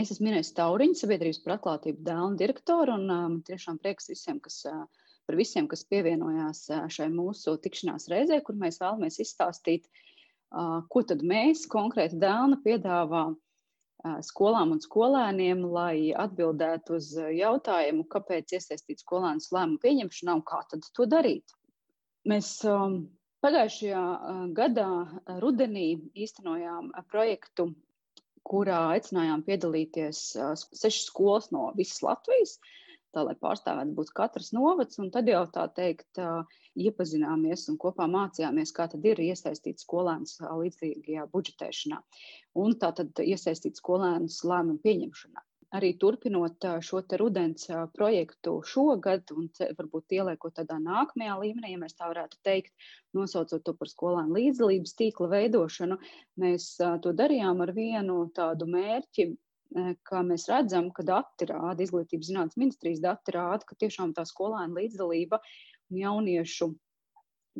Es esmu Inês Tauriņa, sabiedrības par atklātību dēlna direktora, un um, tiešām prieks visiem, kas, uh, par visiem, kas pievienojās uh, šai mūsu tikšanās reizē, kur mēs vēlamies izstāstīt, uh, ko tad mēs konkrēti dēlna piedāvā uh, skolām un skolēniem, lai atbildētu uz jautājumu, kāpēc iesaistīt skolēnus lēmumu pieņemšanā un kā tad to darīt. Mēs pagājušajā gadā rudenī īstenojām projektu kurā aicinājām piedalīties sešas skolas no visas Latvijas, tā lai pārstāvētu būt katrs novads, un tad jau tā teikt, iepazināmies un kopā mācījāmies, kā tad ir iesaistīt skolēnus līdzīgajā budžetēšanā, un tā tad iesaistīt skolēnus lēmumu pieņemšanā arī turpinot šo rudens projektu šogad, un varbūt ieliekot tādā nākamajā līmenī, ja mēs tā varētu teikt, nosaucot to par skolēnu līdzdalības tīkla veidošanu, mēs to darījām ar vienu tādu mērķi, kā mēs redzam, ka dati rāda, izglītības zinātnes ministrijas dati rāda, ka tiešām tā skolēna līdzdalība un jauniešu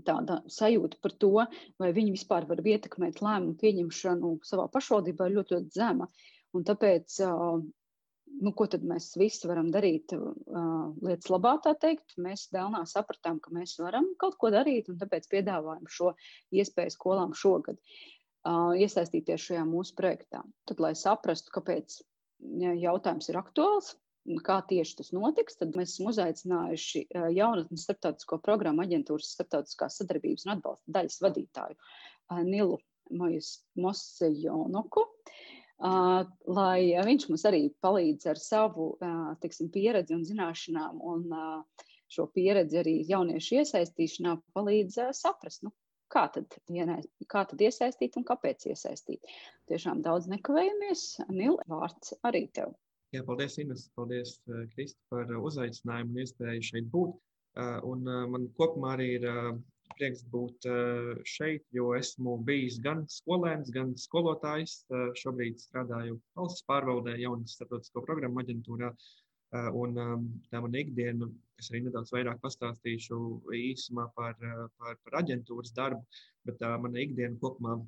tāda sajūta par to, vai viņi vispār var ietekmēt lēmumu pieņemšanu savā pašvaldībā, ir ļoti, ļoti zema. Un tāpēc nu, ko tad mēs visi varam darīt uh, lietas labā, tā teikt. Mēs Dēlnā sapratām, ka mēs varam kaut ko darīt, un tāpēc piedāvājam šo iespēju skolām šogad uh, iesaistīties šajā mūsu projektā. Tad, lai saprastu, kāpēc jautājums ir aktuāls, kā tieši tas notiks, tad mēs esam uzaicinājuši jaunatnes starptautisko programmu aģentūras starptautiskās sadarbības un atbalsta daļas vadītāju Nilu Mosejonoku. Uh, lai viņš mums arī palīdz ar savu tiksim, pieredzi un zināšanām, un šo pieredzi arī jauniešu iesaistīšanā palīdz saprast, nu, kā, tad, kā tad iesaistīt un kāpēc iesaistīt. Tiešām daudz nekavējamies. Nil, vārds arī tev. Jā, paldies, Ines. Paldies, Kristi, par uzaicinājumu un iespēju šeit būt. Un man kopumā arī ir prieks būt eh, šeit, jo esmu bijis gan skolēns, gan skolotājs. Eh, šobrīd strādāju valsts pārvaldē, jaunas starptautisko programmu aģentūrā. Eh, un ehm, tā mana ikdiena, es arī nedaudz vairāk pastāstīšu īsumā par, par, par aģentūras darbu, bet tā mana ikdiena kopumā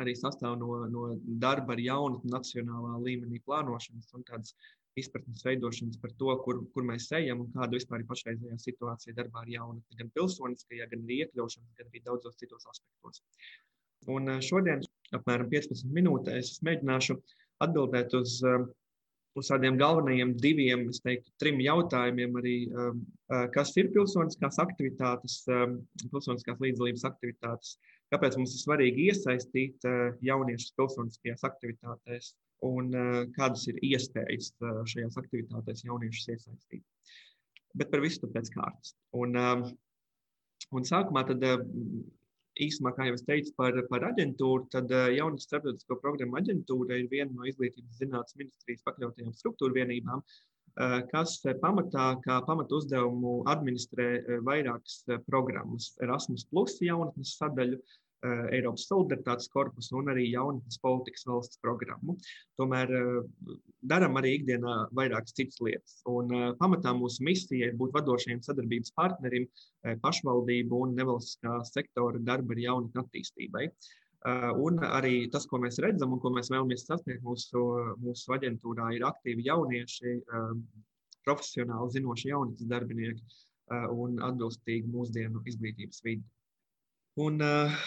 arī sastāv no, no darba ar jaunu nacionālā līmenī plānošanas un tādas izpratnes veidošanas par to, kur, kur mēs ejam un kāda vispār ir pašreizējā situācija darbā ar jaunatni, gan pilsoniskajā, gan arī iekļaušanas, gan arī daudzos citos aspektos. Un eh, šodien, apmēram 15 minūtēs, es mēģināšu atbildēt uz, eh, uz tādiem galvenajiem diviem, es teiktu, trim jautājumiem, arī, eh, kas ir pilsoniskās aktivitātes, pilsoniskās līdzdalības aktivitātes, kāpēc mums ir svarīgi iesaistīt jauniešus pilsoniskajās aktivitātēs un uh, kādas ir iespējas uh, šajās aktivitātēs jauniešus iesaistīt. Bet par visu pēc kārtas. Un, uh, un sākumā tad, īsumā, kā jau es teicu par, par aģentūru, tad jaunas starptautisko programmu aģentūra ir viena no izglītības zinātnes ministrijas pakļautajām struktūra vienībām, kas pamatā, kā pamatu uzdevumu administrē vairākas programmas. Erasmus, jaunatnes sadaļu, uh, Eh, Eiropas solidaritātes korpusu un arī jaunatnes politikas valsts programmu. Tomēr eh, darām arī ikdienā vairākas citas lietas. Un eh, pamatā mūsu misija ir būt vadošajiem sadarbības partnerim pašvaldību un nevalstiskā sektora darba ar jaunatni attīstībai. Un arī tas, ko mēs redzam un ko mēs vēlamies sasniegt mūsu, mūsu aģentūrā, ir aktīvi jaunieši, profesionāli zinoši jaunatnes darbinieki un atbilstīgi mūsdienu izglītības vidi. Un, uh,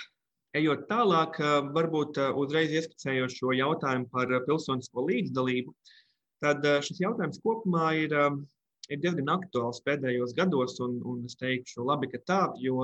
Ejot tālāk, varbūt uzreiz ieskicējot šo jautājumu par pilsonisko līdzdalību, tad šis jautājums kopumā ir, ir diezgan aktuāls pēdējos gados, un, un es teikšu, labi, ka tā, jo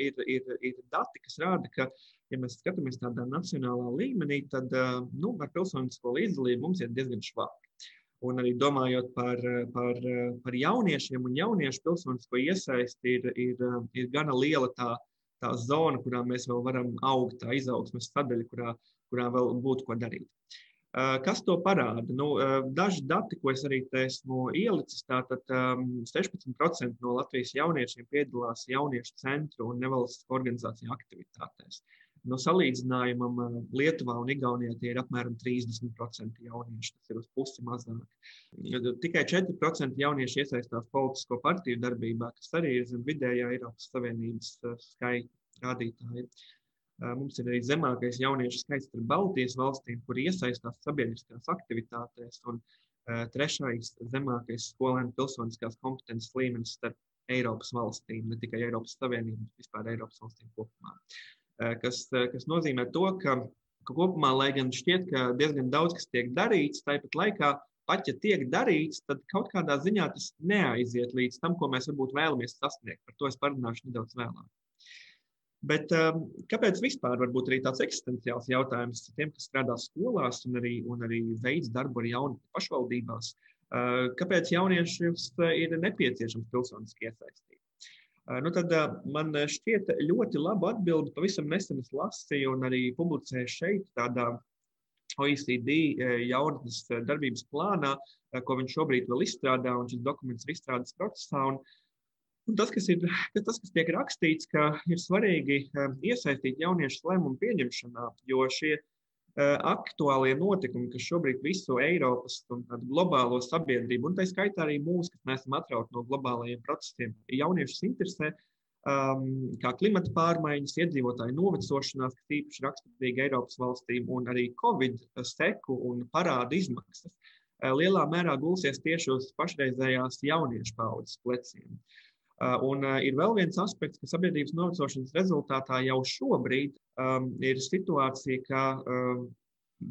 ir, ir, ir dati, kas rāda, ka, ja mēs skatāmies tādā nacionālā līmenī, tad nu, ar pilsonisko līdzdalību mums ir diezgan švāki. Un arī domājot par, par, par jauniešiem un jauniešu pilsonisko iesaisti, ir, ir, ir gana liela tā tā zona, kurā mēs vēl varam augt, tā izaugsmes sadaļa, kurā, kurā vēl būtu ko darīt. Kas to parāda? Nu, daži dati, ko es arī esmu ielicis, tātad 16% no Latvijas jauniešiem piedalās jauniešu centru un nevalstiskā organizāciju aktivitātēs. No salīdzinājumam Lietuvā un Igaunijā tie ir apmēram 30% jaunieši. Tas ir uz pusi mazāk. Tikai 4% jaunieši iesaistās politisko partiju darbībā, kas arī ir zem vidējā Eiropas Savienības skaita rādītāja. Mums ir arī zemākais jauniešu skaits starp Baltijas valstīm, kur iesaistās sabiedriskās aktivitātēs, un trešais zemākais skolēnu pilsoniskās kompetences līmenis starp Eiropas valstīm, ne tikai Eiropas Savienību, bet vispār Eiropas valstīm kopumā. Kas, kas nozīmē to, ka, ka kopumā, lai gan šķiet, ka diezgan daudz kas tiek darīts, tāpat laikā pat ja tiek darīts, tad kaut kādā ziņā tas neaiziet līdz tam, ko mēs varbūt vēlamies sasniegt. Par to es parunāšu nedaudz vēlāk. Bet um, kāpēc vispār varbūt arī tāds eksistenciāls jautājums tiem, kas strādā skolās un arī, un arī veids darbu ar jaunu pašvaldībās? Uh, kāpēc jauniešiem ir nepieciešams pilsoniski iesaistīt? Nu tad man šķiet ļoti laba atbilde. Pavisam nesen es lasīju un arī publicēju šeit tādā OECD jaunatnes darbības plānā, ko viņš šobrīd vēl izstrādā, un šis dokuments ir izstrādes procesā. Un, un tas, kas ir, tas, kas tiek rakstīts, ka ir svarīgi iesaistīt jauniešus lēmumu pieņemšanā, jo šie aktuālie notikumi, kas šobrīd visu Eiropas un globālo sabiedrību, un tā skaitā arī mūsu, kas neesam atrauti no globālajiem procesiem, jauniešus interesē, um, kā klimata pārmaiņas, iedzīvotāju novecošanās, kas īpaši raksturīga Eiropas valstīm, un arī Covid seku un parāda izmaksas, uh, lielā mērā gulsies tieši uz pašreizējās jauniešu paudzes pleciem. Uh, un ir vēl viens aspekts, ka sabiedrības novecošanas rezultātā jau šobrīd um, ir situācija, ka um,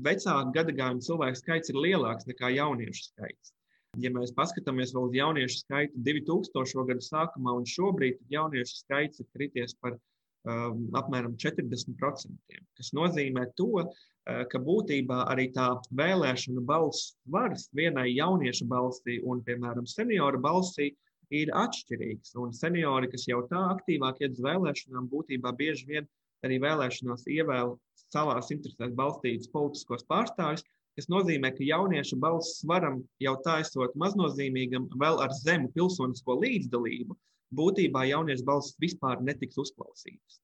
vecāku gadagājumu cilvēku skaits ir lielāks nekā jauniešu skaits. Ja mēs paskatāmies vēl uz jauniešu skaitu 2000. gadu sākumā un šobrīd, tad jauniešu skaits ir krities par um, apmēram 40%, kas nozīmē to, uh, ka būtībā arī tā vēlēšana balss svars vienai jauniešu balsī un, piemēram, senioru balsī ir atšķirīgs. Un seniori, kas jau tā aktīvāk iet uz vēlēšanām, būtībā bieži vien arī vēlēšanās ievēl savās interesēs balstītus politiskos pārstāvjus, kas nozīmē, ka jauniešu balss svaram jau tā esot maznozīmīgam, vēl ar zemu pilsonisko līdzdalību, būtībā jauniešu balss vispār netiks uzklausītas.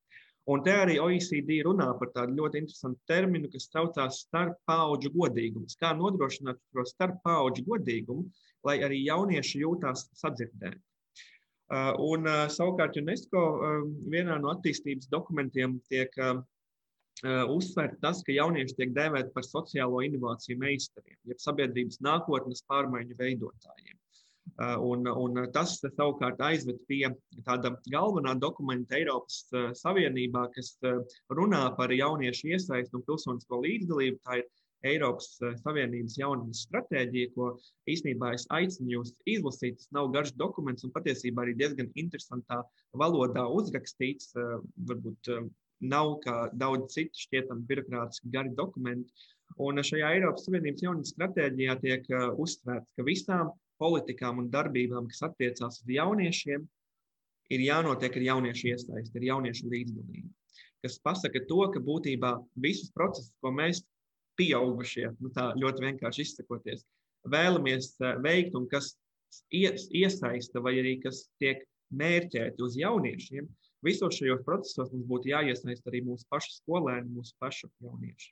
Un te arī OECD runā par tādu ļoti interesantu terminu, kas saucās starppauģu godīgums. Kā nodrošināt šo starppauģu godīgumu, lai arī jaunieši jūtās sadzirdēti. Uh, un uh, savukārt UNESCO uh, vienā no attīstības dokumentiem tiek uzsvērt tas, ka jaunieši tiek dēvēti par sociālo inovāciju meistariem, jeb sabiedrības nākotnes pārmaiņu veidotājiem. Un, un tas savukārt aizved pie tāda galvenā dokumenta Eiropas Savienībā, kas runā par jauniešu iesaistu un pilsonisko līdzdalību. Tā ir Eiropas Savienības jaunatnes stratēģija, ko īstenībā es aicinu jūs izlasīt. Tas nav garš dokuments un patiesībā arī diezgan interesantā valodā uzrakstīts. Varbūt nav kā daudz citu šķietami birokrātiski gari dokumenti. Un šajā Eiropas Savienības jaunības stratēģijā tiek uzsvērts, ka visām politikām un darbībām, kas attiecās uz jauniešiem, ir jānotiek ar jauniešu iesaisti, ar jauniešu līdzdalību. Kas pasaka to, ka būtībā visus procesus, ko mēs pieaugušie, nu tā ļoti vienkārši izsakoties, vēlamies uh, veikt un kas ies, iesaista vai arī kas tiek mērķēti uz jauniešiem, Visos šajos procesos mums būtu jāiesaist arī mūsu pašu skolēni, mūsu pašu jaunieši.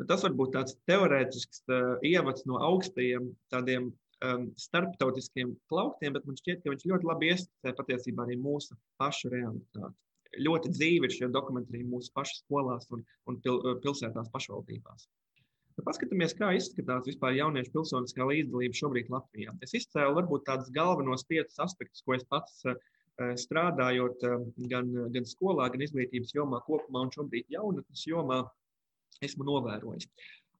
Bet tas var būt tāds teorētisks uh, ievads no augstajiem tādiem um, starptautiskiem plauktiem, bet man šķiet, ka viņš ļoti labi ieskicē patiesībā arī mūsu pašu realitāti. Ļoti dzīvi ir šie dokumenti arī mūsu pašu skolās un, un pil, pilsētās pašvaldībās. Nu, paskatāmies, kā izskatās vispār jauniešu pilsoniskā līdzdalība šobrīd Latvijā. Es izcēlu varbūt tādus galvenos piecus aspektus, ko es pats uh, strādājot eh, gan, gan skolā, gan izglītības jomā kopumā un šobrīd jaunatnes jomā, esmu novērojis.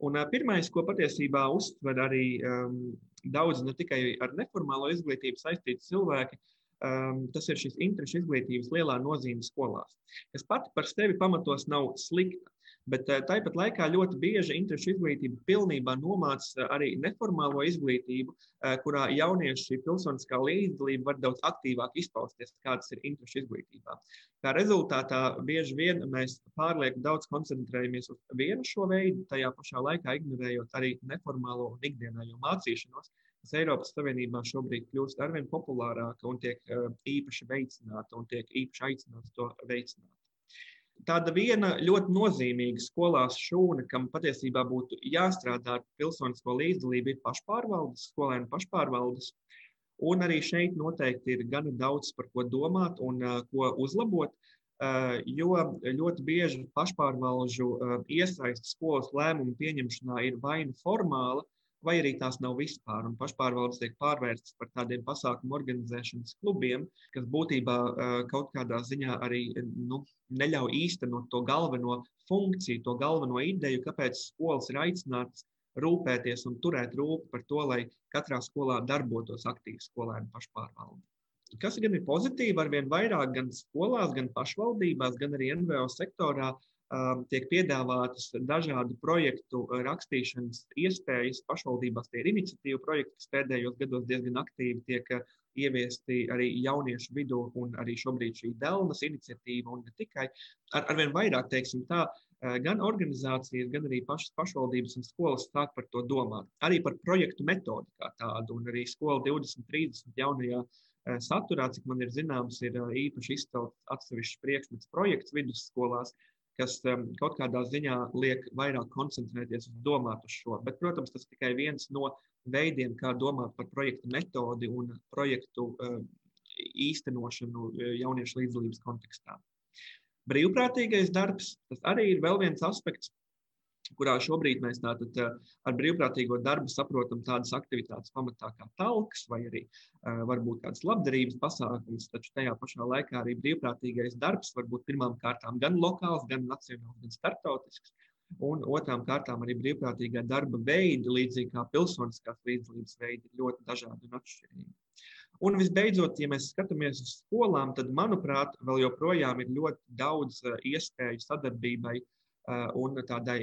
Un eh, pirmais, ko patiesībā uztver arī um, daudz ne tikai ar neformālo izglītību saistīti cilvēki, um, tas ir šis interešu izglītības lielā nozīme skolās, kas pati par sevi pamatos nav slikta. Bet eh, tāpat laikā ļoti bieži interešu izglītība pilnībā nomāca arī neformālo izglītību, eh, kurā jauniešu šī pilsoniskā līdzdalība var daudz aktīvāk izpausties, kādas ir interešu izglītībā. Kā rezultātā bieži vien mēs pārlieku daudz koncentrējamies uz vienu šo veidu, tajā pašā laikā ignorējot arī neformālo un ikdienējo mācīšanos, kas Eiropas Savienībā šobrīd kļūst arvien populārāka un tiek eh, īpaši veicināta un tiek īpaši aicināts to veicināt. Tāda viena ļoti nozīmīga skolās šūna, kam patiesībā būtu jāstrādā ar pilsonisko līdzdalību, ir pašpārvaldes, skolēnu pašpārvaldes. Un arī šeit noteikti ir gana daudz par ko domāt un uh, ko uzlabot. jo ļoti bieži pašpārvalžu iesaistas skolas lēmumu pieņemšanā ir vai nu formāla, vai arī tās nav vispār. Un pašpārvaldes tiek pārvērstas par tādiem pasākumu organizēšanas klubiem, kas būtībā kaut kādā ziņā arī nu, neļauj īstenot to galveno funkciju, to galveno ideju, kāpēc skolas ir aicinātas rūpēties un turēt rūpi par to, lai katrā skolā darbotos aktīvi skolēnu pašpārvalde. Kas gan ir pozitīvi, arvien vairāk gan skolās, gan pašvaldībās, gan arī NVO sektorā Um, tiek piedāvātas dažādu projektu uh, rakstīšanas iespējas. Pašvaldībās tie ir iniciatīva projekti, kas pēdējos gados diezgan aktīvi tiek uh, ieviesti arī jauniešu vidū, un arī šobrīd šī Dēlnas iniciatīva, un ne tikai ar, arvien vairāk, teiksim tā, uh, gan organizācijas, gan arī pašas pašvaldības un skolas sāk par to domāt. Arī par projektu metodi kā tādu, un arī skola 2030 jaunajā saturā, cik man ir zināms, ir īpaši izcelts atsevišķs priekšmets projekts vidusskolās, kas um, kaut kādā ziņā liek vairāk koncentrēties un domāt uz šo. Bet, protams, tas tikai viens no veidiem, kā domāt par projektu metodi un projektu uh, īstenošanu uh, jauniešu līdzdalības kontekstā. Brīvprātīgais darbs, tas arī ir vēl viens aspekts, kurā šobrīd mēs tātad eh, ar brīvprātīgo darbu saprotam tādas aktivitātes pamatā kā talks vai arī uh, varbūt kāds labdarības pasākums, taču tajā pašā laikā arī brīvprātīgais darbs var būt pirmām kārtām gan lokāls, gan nacionāls, gan startautisks. Un otrām kārtām arī brīvprātīgā darba veidi, līdzīgi kā pilsoniskās līdzdalības veidi, ir ļoti dažādi un atšķirīgi. Un visbeidzot, ja mēs skatāmies uz skolām, tad, manuprāt, vēl joprojām ir ļoti daudz iespēju sadarbībai uh, Eh, un tādai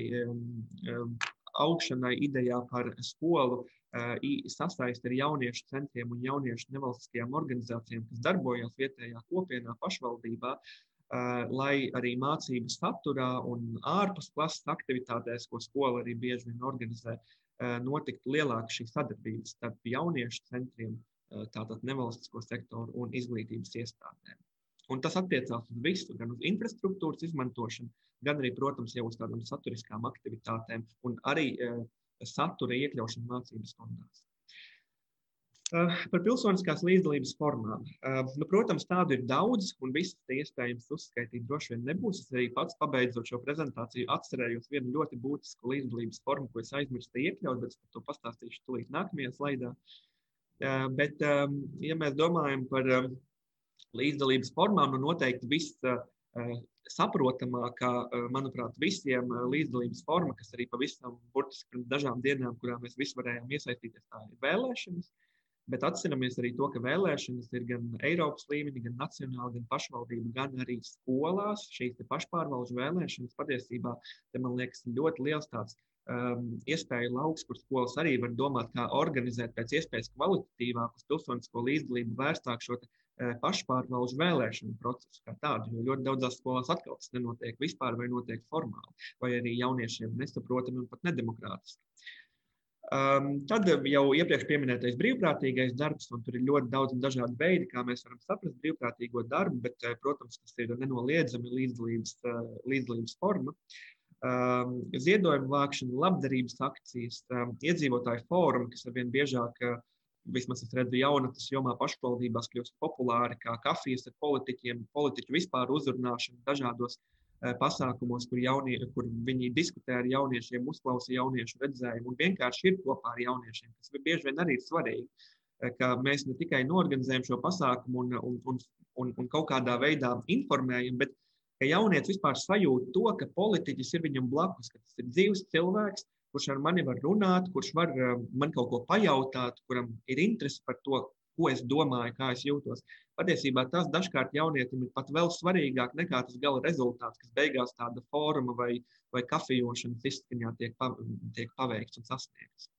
augšanai idejā par skolu eh, sasaist ar jauniešu centriem un jauniešu nevalstiskajām organizācijām, kas darbojas vietējā kopienā, pašvaldībā, eh, lai arī mācību saturā un ārpus klases aktivitātēs, ko skola arī bieži vien organizē, notiktu lielāka šī sadarbība starp jauniešu centriem, tātad nevalstisko sektoru un izglītības iestādēm. Un tas attiecās uz visu, gan uz infrastruktūras izmantošanu, gan arī, protams, jau uz tādām saturiskām aktivitātēm un arī uh, satura iekļaušanu mācību stundās. Uh, par pilsoniskās līdzdalības formām. Uh, nu, protams, tādu ir daudz, un visas iespējams uzskaitīt droši vien nebūs. Es arī pats, pabeidzot šo prezentāciju, atcerējos vienu ļoti būtisku līdzdalības formu, ko es aizmirsu iekļaut, bet par to pastāstīšu tūlīt nākamajā slaidā. Uh, bet, um, ja mēs domājam par um, līdzdalības formām, nu noteikti viss saprotamākā, manuprāt, visiem līdzdalības forma, kas arī pavisam burtiski pirms dažām dienām, kurā mēs visi varējām iesaistīties, tā ir vēlēšanas. Bet atceramies arī to, ka vēlēšanas ir gan Eiropas līmenī, gan nacionāli, gan pašvaldību, gan arī skolās. Šīs pašpārvaldes vēlēšanas patiesībā, te, man liekas, ļoti liels tāds um, iespēju lauks, kur skolas arī var domāt, kā organizēt pēc iespējas kvalitatīvāku pilsonisko līdzdalību, vērstāk šo uh, pašpārvaldes vēlēšanu procesu kā tādu. Jo ļoti daudzās skolās atkal tas nenotiek vispār vai notiek formāli, vai arī jauniešiem nesaprotami un pat nedemokrātiski. Um, tad jau iepriekš minētais brīvprātīgais darbs, un tur ir ļoti daudz un dažādi veidi, kā mēs varam saprast brīvprātīgo darbu, bet, uh, protams, tas ir nenoliedzami līdzdalības, uh, līdzdalības forma. Uh, ziedojumu vākšana, labdarības akcijas, um, iedzīvotāju fórumi, kas arvien biežāk, uh, vismaz es redzu, jaunatnes jomā pašvaldībās kļūst populāri, kā kafijas ar politiķiem, politiķu vispār uzrunāšana dažādos uh, pasākumos, kur, jaunie, kur viņi diskutē ar jauniešiem, uzklausa jauniešu redzējumu un vienkārši ir kopā ar jauniešiem, kas bieži vien arī ir svarīgi. Uh, ka mēs ne tikai norganizējam šo pasākumu un, un, un, un, un kaut kādā veidā informējam, bet ka jaunietis vispār sajūt to, ka politiķis ir viņam blakus, ka tas ir dzīves cilvēks, kurš ar mani var runāt, kurš var um, man kaut ko pajautāt, kuram ir interese par to, ko es domāju, kā es jūtos. Patiesībā tas dažkārt jaunietim ir pat vēl svarīgāk nekā tas gala rezultāts, kas beigās tāda fóruma vai, vai kafejošanas izskaņā tiek, pa, tiek paveikts un sasniegts.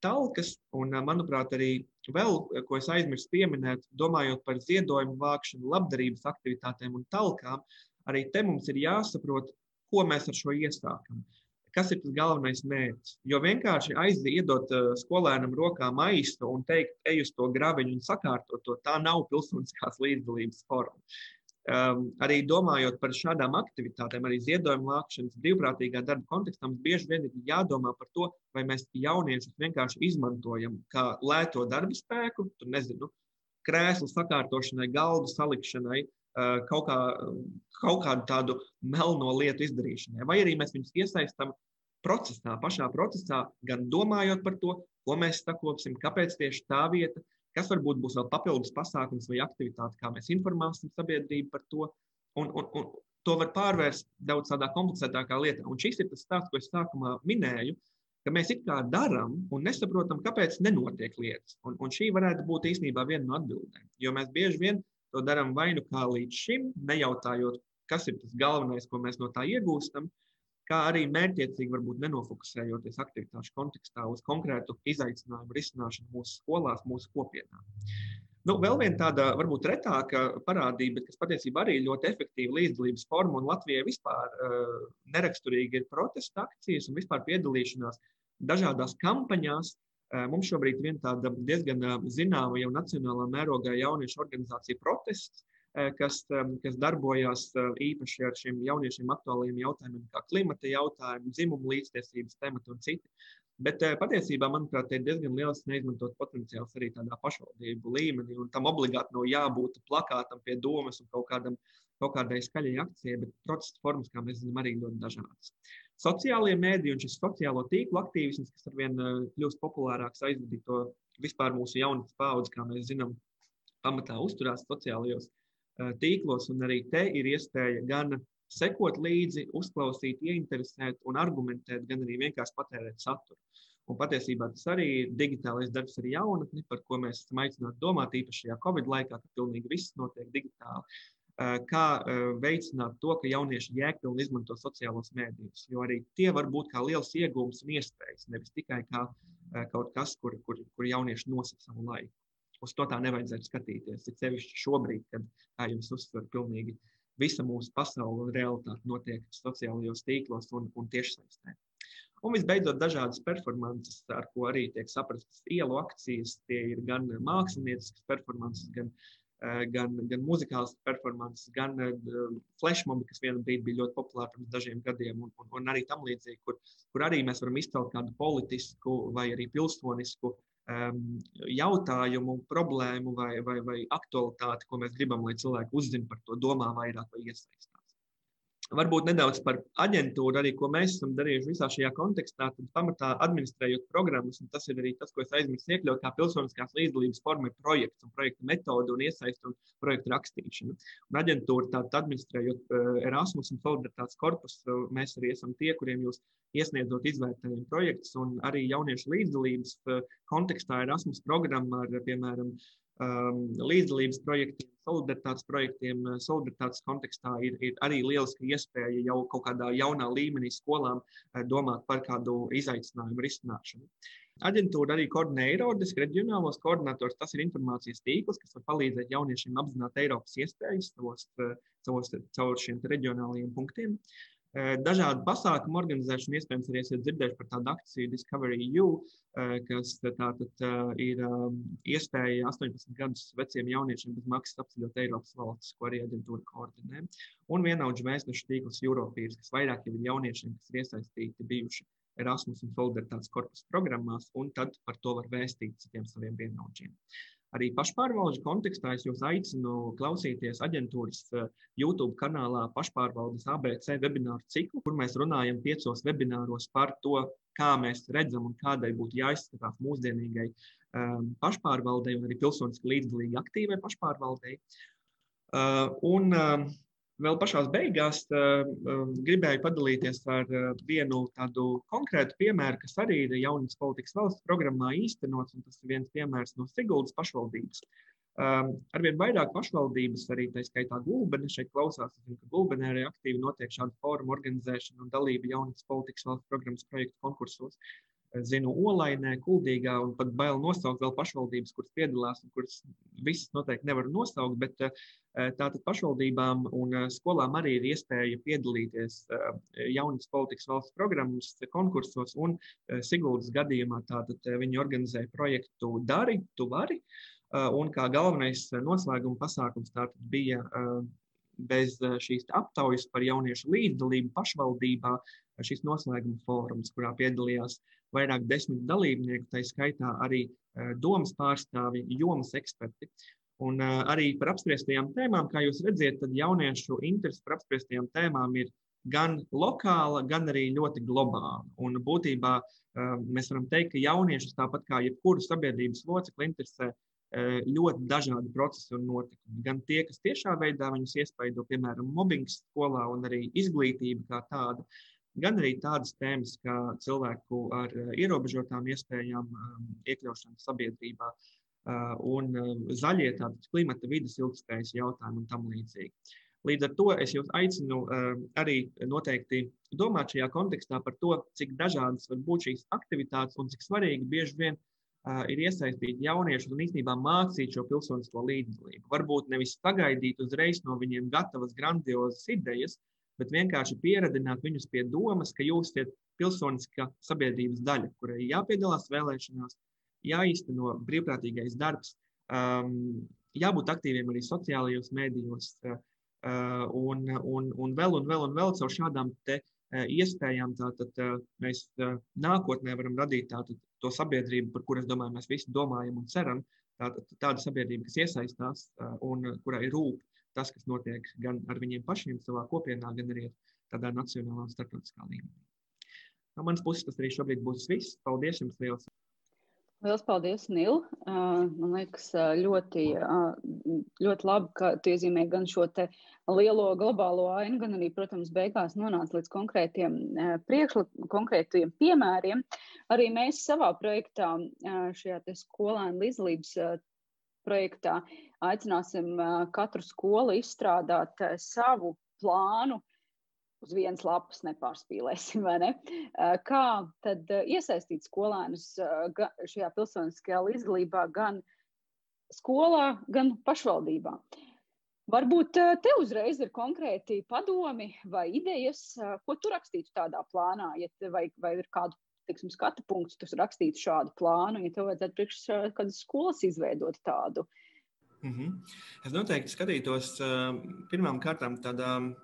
Talkas, un manuprāt, arī vēl, ko es aizmirsu pieminēt, domājot par ziedojumu vākšanu, labdarības aktivitātēm un talkām, arī te mums ir jāsaprot, ko mēs ar šo iesākam. Kas ir tas galvenais mērķis? Jo vienkārši aiziedot uh, skolēnam rokā maisu un teikt, ej uz to graviņu un sakārtot to, tā nav pilsoniskās līdzdalības forma. Um, arī domājot par šādām aktivitātēm, arī ziedojumu vākšanas, brīvprātīgā darba kontekstā, mums bieži vien ir jādomā par to, vai mēs jauniešus vienkārši izmantojam kā lēto darba spēku, tur nezinu, krēslu sakārtošanai, galdu salikšanai, kaut, kā, kaut kādu tādu melno lietu izdarīšanai. Vai arī mēs viņus iesaistām procesā, pašā procesā, gan domājot par to, ko mēs sakopsim, kāpēc tieši tā vieta, kas varbūt būs vēl papildus pasākums vai aktivitāte, kā mēs informēsim sabiedrību par to. Un, un, un to var pārvērst daudz tādā komplicētākā lietā. Un šis ir tas stāsts, ko es sākumā minēju, mēs it kā darām un nesaprotam, kāpēc nenotiek lietas. Un, un šī varētu būt īstenībā viena no atbildēm. Jo mēs bieži vien to darām vai nu kā līdz šim, nejautājot, kas ir tas galvenais, ko mēs no tā iegūstam, kā arī mērķiecīgi, varbūt nenofokusējoties aktivitāšu kontekstā uz konkrētu izaicinājumu risināšanu mūsu skolās, mūsu kopienā. Nu, vēl viena tāda varbūt retāka parādība, kas patiesībā arī ļoti efektīva līdzdalības forma, un Latvijai vispār uh, neraksturīgi ir protesta akcijas un vispār piedalīšanās dažādās kampaņās. Mums šobrīd ir tāda diezgan zināma jau nacionālā mērogā jauniešu organizācija protests, kas, kas darbojās īpaši ar šiem jauniešiem aktuāliem jautājumiem, kā klimata jautājumi, dzimumu līdztiesības temati un citi. Bet patiesībā, manuprāt, ir diezgan liels neizmantot potenciāls arī tādā pašvaldību līmenī. Tam obligāti nav jābūt plakātam pie domas un kaut, kādam, kaut kādai skaļai akcijai, bet protestu formas, kā mēs zinām, arī ļoti dažādas. Sociālie mēdīji un šis sociālo tīklu aktīvisms, kas arvien eh, kļūst populārāks, aizvadīja to vispār mūsu jaunas paudzes, kā mēs zinām, pamatā uzturās sociālajos eh, tīklos. Un arī te ir iespēja gan sekot līdzi, uzklausīt, ieinteresēt un argumentēt, gan arī vienkārši patērēt saturu. Un patiesībā tas arī ir digitālais darbs ar jaunatni, par ko mēs esam aicināti domāt īpaši šajā Covid laikā, kad pilnīgi viss notiek digitāli. Kā veicināt to, ka jaunieši jēgpilni izmanto sociālos mēdījus, jo arī tie var būt kā liels iegūms un iespējas, nevis tikai kā kaut kas, kur, kur, kur jaunieši nosaka savu laiku. Uz to tā nevajadzētu skatīties. Ir sevišķi šobrīd, kad, kā jums uzsver, pilnīgi uh, visa mūsu pasaule un realitāte notiek sociālajos tīklos un, un tiešsaistē. Un visbeidzot, dažādas performances, ar ko arī tiek saprastas ielu akcijas. Tie ir gan mākslinieciskas performances, gan, eh, gan, gan muzikālas performances, gan uh, flashmobi, kas vienā brīdī bija ļoti populāri pirms dažiem gadiem, un, un, un arī tam līdzīgi, kur, kur arī mēs varam izcelt kādu politisku vai arī pilsonisku um, jautājumu, problēmu vai, vai, vai aktualitāti, ko mēs gribam, lai cilvēki uzzina par to, domā vairāk vai iesaistās. Varbūt nedaudz par aģentūru, arī ko mēs esam darījuši visā šajā kontekstā. Tad pamatā administrējot programmas, un tas ir arī tas, ko es aizmirsu iekļaut, kā pilsoniskās līdzdalības forma ir projekts un projekta metode un iesaist un projektu rakstīšana. Un aģentūra tātad administrējot uh, Erasmus un Solidaritātes korpusu, mēs arī esam tie, kuriem jūs iesniedzot izvērtējumu projektus un arī jauniešu līdzdalības uh, kontekstā Erasmus programma ar, piemēram, līdzdalības projektiem solidaritātes projektiem, eh, solidaritātes kontekstā ir, ir arī lieliska iespēja jau kaut kādā jaunā līmenī skolām eh, domāt par kādu izaicinājumu risināšanu. Aģentūra arī koordinē Eiropas reģionālos koordinatorus. Tas ir informācijas tīkls, kas var palīdzēt jauniešiem apzināt Eiropas iespējas savos, eh, savos, caur šiem reģionālajiem punktiem. Dažādu pasākumu organizēšanu, iespējams, arī esat dzirdējuši par tādu akciju Discovery EU, kas tātad ir iespēja 18 gadus veciem jauniešiem bez maksas apceļot Eiropas valstis, ko arī aģentūra koordinē. Un vienaudžu mēsnešu tīkls Europīrs, kas vairāk jau ir jauniešiem, kas ir iesaistīti bijuši Erasmus un Solidaritātes korpusu programmās, un tad par to var vēstīt citiem saviem vienaudžiem. Arī pašpārvaldes kontekstā es jūs aicinu klausīties aģentūras eh, YouTube kanālā pašpārvaldes ABC webināru ciklu, kur mēs runājam piecos webināros par to, kā mēs redzam un kādai būtu jāizskatās mūsdienīgai um, pašpārvaldei un arī pilsoniski līdzdalīgi aktīvai pašpārvaldei. Uh, un, uh, Vēl pašā beigās uh, gribēju padalīties ar uh, vienu tādu konkrētu piemēru, kas arī ir jaunas politikas valsts programmā īstenots, un tas ir viens piemērs no Siguldas pašvaldības. Arvien vairāk pašvaldības, arī tā skaitā Gulbene, šeit klausās, zinu, ka Gulbenē arī aktīvi notiek šāda fóruma organizēšana un dalība jaunas politikas valsts programmas projektu konkursos. Zinu, Olainē, Kuldīgā un pat bail nosaukt vēl pašvaldības, kuras piedalās un kuras visas noteikti nevar nosaukt, bet uh, tātad pašvaldībām un uh, skolām arī ir iespēja piedalīties uh, jaunas politikas valsts programmas konkursos un Siguldas gadījumā tātad viņi organizē projektu Dari, tu vari, un kā galvenais noslēguma pasākums tātad bija bez šīs aptaujas par jauniešu līdzdalību pašvaldībā šis noslēguma fórums, kurā piedalījās vairāk desmit dalībnieku, tā skaitā arī domas pārstāvi, jomas eksperti. Un uh, arī par apspriestajām tēmām, kā jūs redzat, tad jauniešu interese par apspriestajām tēmām ir gan lokāla, gan arī ļoti globāla. Un būtībā uh, mēs varam teikt, ka jauniešus tāpat kā jebkuru sabiedrības locekli interesē uh, ļoti dažādi procesi un notikumi. Gan tie, kas tiešā veidā viņus iespaido, piemēram, mobbings skolā un arī izglītība kā tāda, gan arī tādas tēmas kā cilvēku ar ierobežotām iespējām um, iekļaušana sabiedrībā. Uh, un zaļie tādi klimata vidas ilgspējas jautājumi un tam līdzīgi. Līdz ar to es jūs aicinu arī noteikti domāt šajā kontekstā par to, cik dažādas var būt šīs aktivitātes un cik svarīgi bieži vien ir iesaistīt jauniešus un īstenībā mācīt šo pilsonisko līdzdalību. Varbūt nevis sagaidīt uzreiz no viņiem gatavas, grandiozas idejas, bet vienkārši pieradināt viņus pie domas, ka jūs esat pilsoniska sabiedrības daļa, kurai jāpiedalās vēlēšanās, jāīsteno brīvprātīgais darbs, um, jābūt aktīviem arī sociālajos mēdījos, uh, un, un, un vēl un vēl un vēl caur šādām te, uh, iespējām tātad, uh, mēs uh, nākotnē varam radīt tātad, to sabiedrību, par kuru es domāju, mēs visi domājam un ceram. Tātad, tāda sabiedrība, kas iesaistās uh, un kurai rūp tas, kas notiek gan ar viņiem pašiem savā kopienā, gan arī tādā nacionālā un starptautiskā līmenī. No manas puses tas arī šobrīd būs viss. Paldies jums liels! Lielas paldies, Nil. Man liekas, ļoti, ļoti labi, ka tu iezīmē gan šo lielo globālo ainu, gan arī, protams, beigās nonāca līdz konkrētiem priekšlikumiem, konkrētiem piemēriem. Arī mēs savā projektā, šajā skolēnu līdzdalības projektā, aicināsim katru skolu izstrādāt savu plānu uz vienas lapas nepārspīlēsim, vai ne? Kā tad iesaistīt skolēnus šajā pilsoniskajā līdzdalībā gan skolā, gan pašvaldībā? Varbūt te uzreiz ir konkrēti padomi vai idejas, ko tu rakstītu tādā plānā, ja vai, vai ir kādu teiksim, skatu punktu, tu rakstītu šādu plānu, ja tev vajadzētu priekš kādas skolas izveidot tādu. Mm -hmm. Es noteikti skatītos pirmām kārtām tādā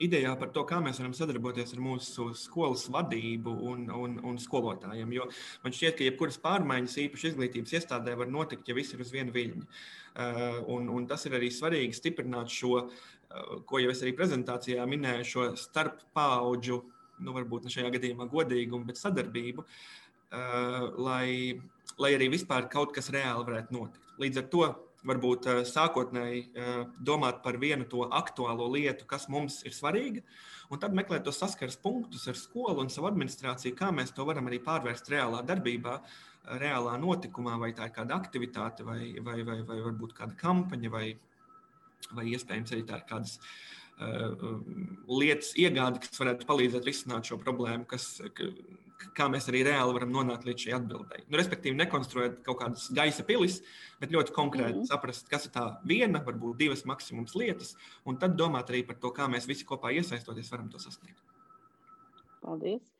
idejā par to, kā mēs varam sadarboties ar mūsu skolas vadību un, un, un skolotājiem. Jo man šķiet, ka jebkuras pārmaiņas, īpaši izglītības iestādē, var notikt, ja viss ir uz vienu viļņu. Uh, un, un tas ir arī svarīgi stiprināt šo, uh, ko jau es arī prezentācijā minēju, šo starp paudžu, nu, varbūt ne šajā gadījumā godīgumu, bet sadarbību, uh, lai, lai arī vispār kaut kas reāli varētu notikt. Līdz ar to varbūt eh, sākotnēji eh, domāt par vienu to aktuālo lietu, kas mums ir svarīga, un tad meklēt tos saskares punktus ar skolu un savu administrāciju, kā mēs to varam arī pārvērst reālā darbībā, reālā notikumā, vai tā ir kāda aktivitāte, vai, vai, vai, vai varbūt kāda kampaņa, vai, vai iespējams arī tā ir kādas lietas iegāde, kas varētu palīdzēt risināt šo problēmu, kas, kā mēs arī reāli varam nonākt līdz šai atbildēji. Nu, respektīvi, nekonstruēt kaut kādas gaisa pilis, bet ļoti konkrēti mm -hmm. saprast, kas ir tā viena, varbūt divas maksimums lietas, un tad domāt arī par to, kā mēs visi kopā iesaistoties varam to sasniegt. Paldies!